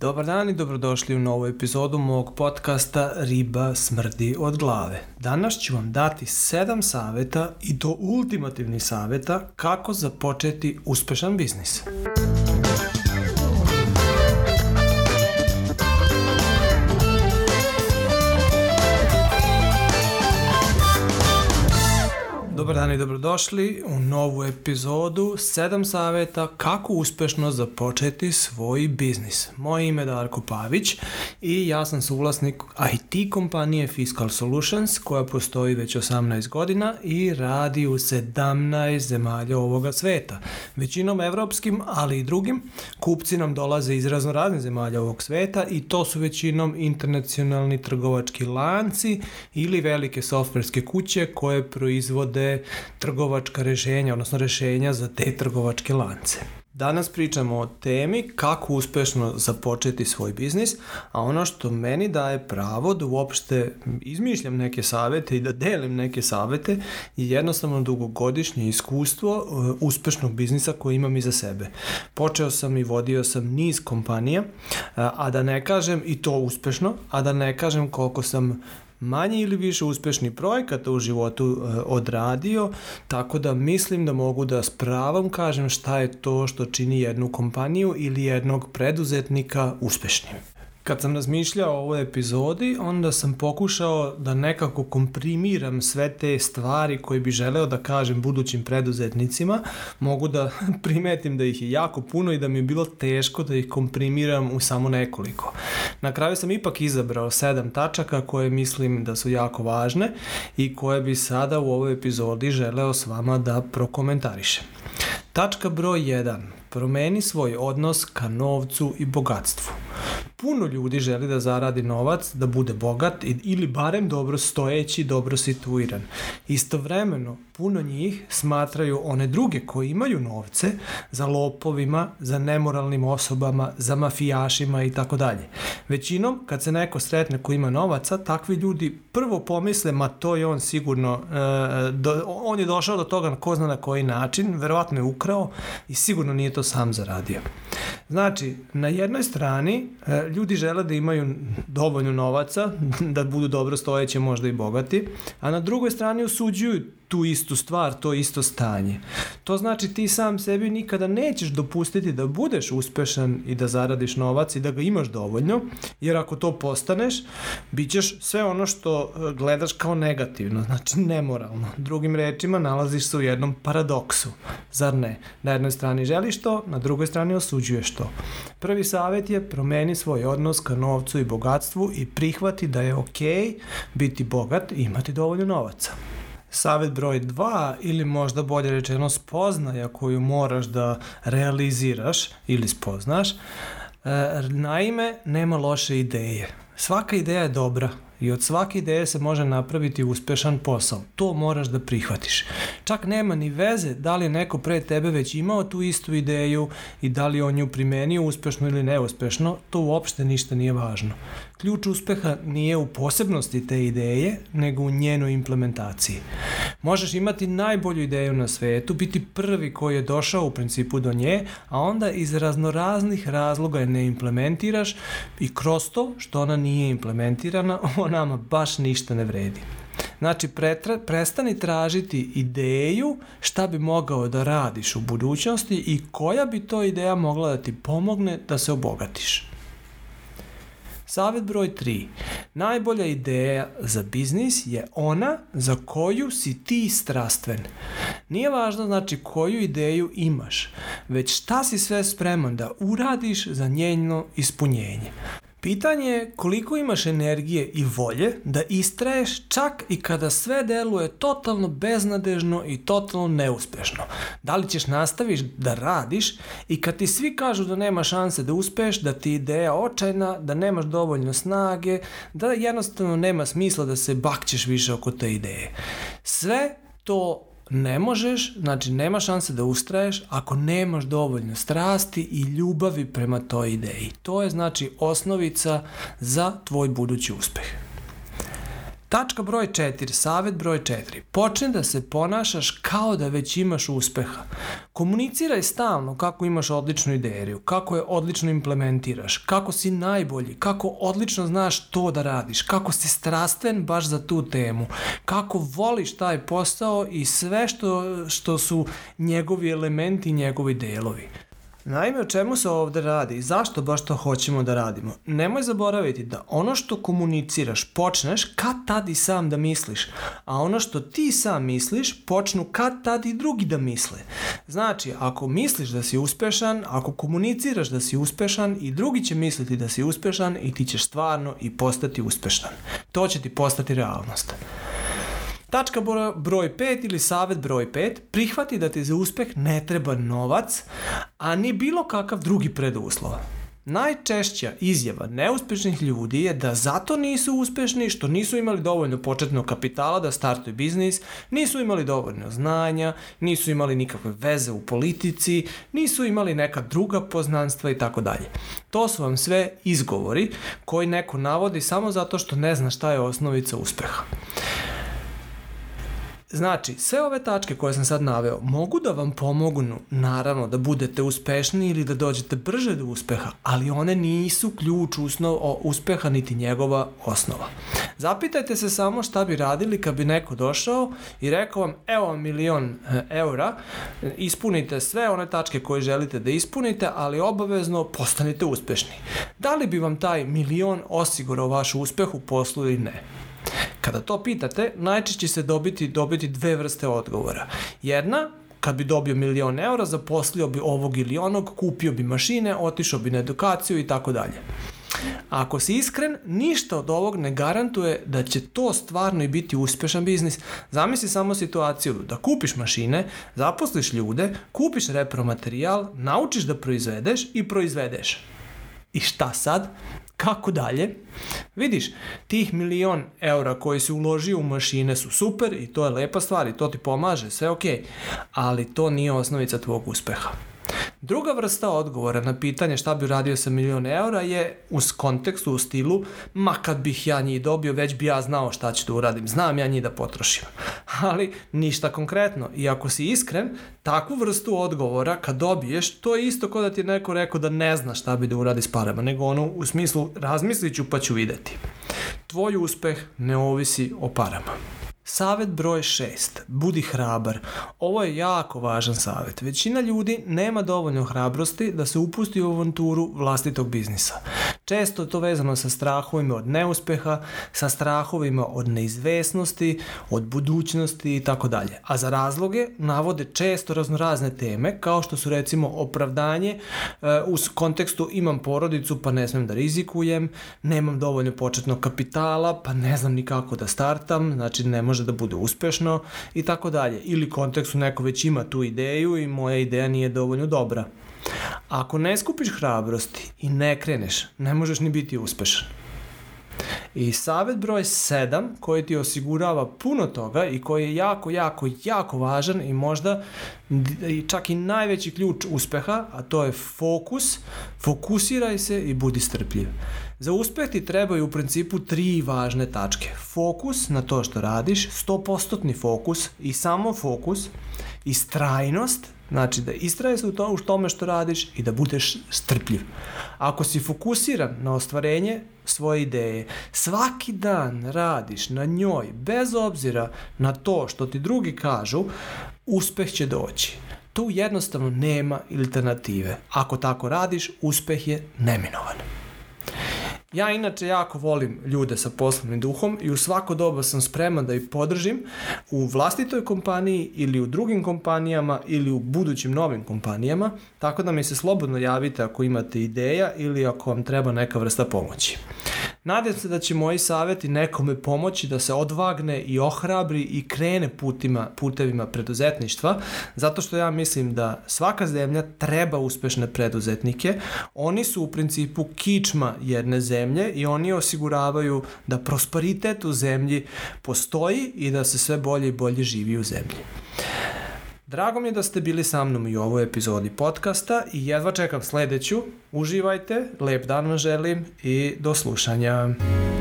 Dobar dan i dobrodošli u novu epizodu mog podcasta Riba smrdi od glave. Danas ću vam dati 7 saveta i do ultimativnih saveta kako započeti uspešan biznis dan i dobrodošli u novu epizodu 7 saveta kako uspešno započeti svoj biznis. Moje ime je Darko Pavić i ja sam suvlasnik IT kompanije Fiscal Solutions koja postoji već 18 godina i radi u 17 zemalja ovoga sveta. Većinom evropskim, ali i drugim, kupci nam dolaze iz razno raznih zemalja ovog sveta i to su većinom internacionalni trgovački lanci ili velike softverske kuće koje proizvode trgovačka rešenja, odnosno rešenja za te trgovačke lance. Danas pričamo o temi kako uspešno započeti svoj biznis, a ono što meni daje pravo da uopšte izmišljam neke savete i da delim neke savete je jednostavno dugogodišnje iskustvo e, uspešnog biznisa koje imam iza sebe. Počeo sam i vodio sam niz kompanija, e, a da ne kažem i to uspešno, a da ne kažem koliko sam manje ili više uspešnih projekata u životu e, odradio, tako da mislim da mogu da s pravom kažem šta je to što čini jednu kompaniju ili jednog preduzetnika uspešnim. Kad sam razmišljao o ovoj epizodi, onda sam pokušao da nekako komprimiram sve te stvari koje bi želeo da kažem budućim preduzetnicima. Mogu da primetim da ih je jako puno i da mi je bilo teško da ih komprimiram u samo nekoliko. Na kraju sam ipak izabrao sedam tačaka koje mislim da su jako važne i koje bi sada u ovoj epizodi želeo s vama da prokomentarišem. Tačka broj 1. Promeni svoj odnos ka novcu i bogatstvu puno ljudi želi da zaradi novac, da bude bogat ili barem dobro stojeći, dobro situiran. Istovremeno, puno njih smatraju one druge koji imaju novce za lopovima, za nemoralnim osobama, za mafijašima i tako dalje. Većinom, kad se neko sretne ko ima novaca, takvi ljudi prvo pomisle, ma to je on sigurno, e, do, on je došao do toga na ko zna na koji način, verovatno je ukrao i sigurno nije to sam zaradio. Znači, na jednoj strani e, ljudi žele da imaju dovoljno novaca, da budu dobro stojeće, možda i bogati, a na drugoj strani osuđuju tu istu stvar, to isto stanje. To znači ti sam sebi nikada nećeš dopustiti da budeš uspešan i da zaradiš novac i da ga imaš dovoljno, jer ako to postaneš, bit ćeš sve ono što e, gledaš kao negativno, znači nemoralno. Drugim rečima nalaziš se u jednom paradoksu, zar ne? Na jednoj strani želiš to, na drugoj strani osuđuješ to. Prvi savet je promeni svoj odnos ka novcu i bogatstvu i prihvati da je okej okay biti bogat i imati dovoljno novaca. Savet broj 2 ili možda bolje rečeno spoznaja koju moraš da realiziraš ili spoznaš. E, naime, nema loše ideje. Svaka ideja je dobra, i od svake ideje se može napraviti uspešan posao. To moraš da prihvatiš. Čak nema ni veze da li je neko pre tebe već imao tu istu ideju i da li on nju primenio uspešno ili neuspešno, to uopšte ništa nije važno. Ključ uspeha nije u posebnosti te ideje, nego u njenoj implementaciji možeš imati najbolju ideju na svetu, biti prvi koji je došao u principu do nje, a onda iz raznoraznih razloga je ne implementiraš i kroz to što ona nije implementirana, ona nam baš ništa ne vredi. Znači, pretra, prestani tražiti ideju šta bi mogao da radiš u budućnosti i koja bi to ideja mogla da ti pomogne da se obogatiš. Savet broj 3 najbolja ideja za biznis je ona za koju si ti strastven. Nije važno znači koju ideju imaš, već šta si sve spreman da uradiš za njeno ispunjenje. Pitanje je koliko imaš energije i volje da istraješ čak i kada sve deluje totalno beznadežno i totalno neuspešno. Da li ćeš nastaviš da radiš i kad ti svi kažu da nema šanse da uspeš, da ti ideja očajna, da nemaš dovoljno snage, da jednostavno nema smisla da se bakćeš više oko te ideje. Sve to ne možeš, znači nema šanse da ustraješ ako nemaš dovoljno strasti i ljubavi prema toj ideji. To je znači osnovica za tvoj budući uspeh. Tačka broj 4, savet broj 4. Počni da se ponašaš kao da već imaš uspeha. Komuniciraj stalno kako imaš odličnu ideju, kako je odlično implementiraš, kako si najbolji, kako odlično znaš to da radiš, kako si strastven baš za tu temu, kako voliš taj posao i sve što, što su njegovi elementi i njegovi delovi. Naime, o čemu se ovde radi i zašto baš to hoćemo da radimo? Nemoj zaboraviti da ono što komuniciraš počneš kad tad i sam da misliš, a ono što ti sam misliš počnu kad tad i drugi da misle. Znači, ako misliš da si uspešan, ako komuniciraš da si uspešan i drugi će misliti da si uspešan i ti ćeš stvarno i postati uspešan. To će ti postati realnost. Tačka broj 5 ili savjet broj 5, prihvati da ti za uspeh ne treba novac, a ni bilo kakav drugi preduslov. Najčešća izjava neuspješnih ljudi je da zato nisu uspješni što nisu imali dovoljno početnog kapitala da startuju biznis, nisu imali dovoljno znanja, nisu imali nikakve veze u politici, nisu imali neka druga poznanstva i tako dalje. To su vam sve izgovori koji neko navodi samo zato što ne zna šta je osnovica uspjeha. Znači, sve ove tačke koje sam sad naveo mogu da vam pomognu, naravno, da budete uspešni ili da dođete brže do uspeha, ali one nisu ključ usnov, o, uspeha niti njegova osnova. Zapitajte se samo šta bi radili kad bi neko došao i rekao vam, evo milion e, eura, ispunite sve one tačke koje želite da ispunite, ali obavezno postanite uspešni. Da li bi vam taj milion osigurao vaš uspeh u poslu ili ne? Kada to pitate, najčešće se dobiti, dobiti dve vrste odgovora. Jedna, kad bi dobio milion eura, zaposlio bi ovog ili onog, kupio bi mašine, otišao bi na edukaciju i tako dalje. Ako si iskren, ništa od ovog ne garantuje da će to stvarno i biti uspešan biznis. Zamisli samo situaciju da kupiš mašine, zaposliš ljude, kupiš repromaterijal, naučiš da proizvedeš i proizvedeš. I šta sad? Kako dalje? Vidiš, tih milion eura koji si uložio u mašine su super i to je lepa stvar i to ti pomaže, sve ok, ali to nije osnovica tvog uspeha. Druga vrsta odgovora na pitanje šta bi uradio sa milion eura je u kontekstu, u stilu, ma kad bih ja njih dobio, već bi ja znao šta ću da uradim. Znam ja njih da potrošim. Ali ništa konkretno. I ako si iskren, takvu vrstu odgovora kad dobiješ, to je isto kao da ti je neko rekao da ne zna šta bi da uradi s parama, nego ono u smislu razmislit ću pa ću videti. Tvoj uspeh ne ovisi o parama. Savet broj 6. Budi hrabar. Ovo je jako važan savet. Većina ljudi nema dovoljno hrabrosti da se upusti u avanturu vlastitog biznisa. Često je to vezano sa strahovima od neuspeha, sa strahovima od neizvesnosti, od budućnosti i tako dalje. A za razloge navode često raznorazne teme, kao što su recimo opravdanje e, u kontekstu imam porodicu pa ne smem da rizikujem, nemam dovoljno početnog kapitala pa ne znam ni kako da startam, znači ne može da bude uspešno i tako dalje. Ili kontekstu neko već ima tu ideju i moja ideja nije dovoljno dobra. Ako ne skupiš hrabrosti i ne kreneš, ne možeš ni biti uspešan. I savet broj 7 koji ti osigurava puno toga i koji je jako, jako, jako važan i možda i čak i najveći ključ uspeha, a to je fokus, fokusiraj se i budi strpljiv. Za uspeh ti trebaju u principu tri važne tačke. Fokus na to što radiš, 100% fokus i samo fokus, Istrajnost, znači da istraješ u, to, u tome što radiš i da budeš strpljiv. Ako si fokusiran na ostvarenje svoje ideje, svaki dan radiš na njoj, bez obzira na to što ti drugi kažu, uspeh će doći. Tu jednostavno nema alternative. Ako tako radiš, uspeh je neminovan. Ja inače jako volim ljude sa poslovnim duhom i u svako doba sam spreman da ih podržim u vlastitoj kompaniji ili u drugim kompanijama ili u budućim novim kompanijama, tako da mi se slobodno javite ako imate ideja ili ako vam treba neka vrsta pomoći. Nadam se da će moji saveti nekome pomoći da se odvagne i ohrabri i krene putima, putevima preduzetništva, zato što ja mislim da svaka zemlja treba uspešne preduzetnike. Oni su u principu kičma jedne zemlje i oni osiguravaju da prosperitet u zemlji postoji i da se sve bolje i bolje živi u zemlji. Drago mi je da ste bili sa mnom i u ovoj epizodi podcasta i jedva čekam sledeću. Uživajte, lep dan vam želim i do slušanja.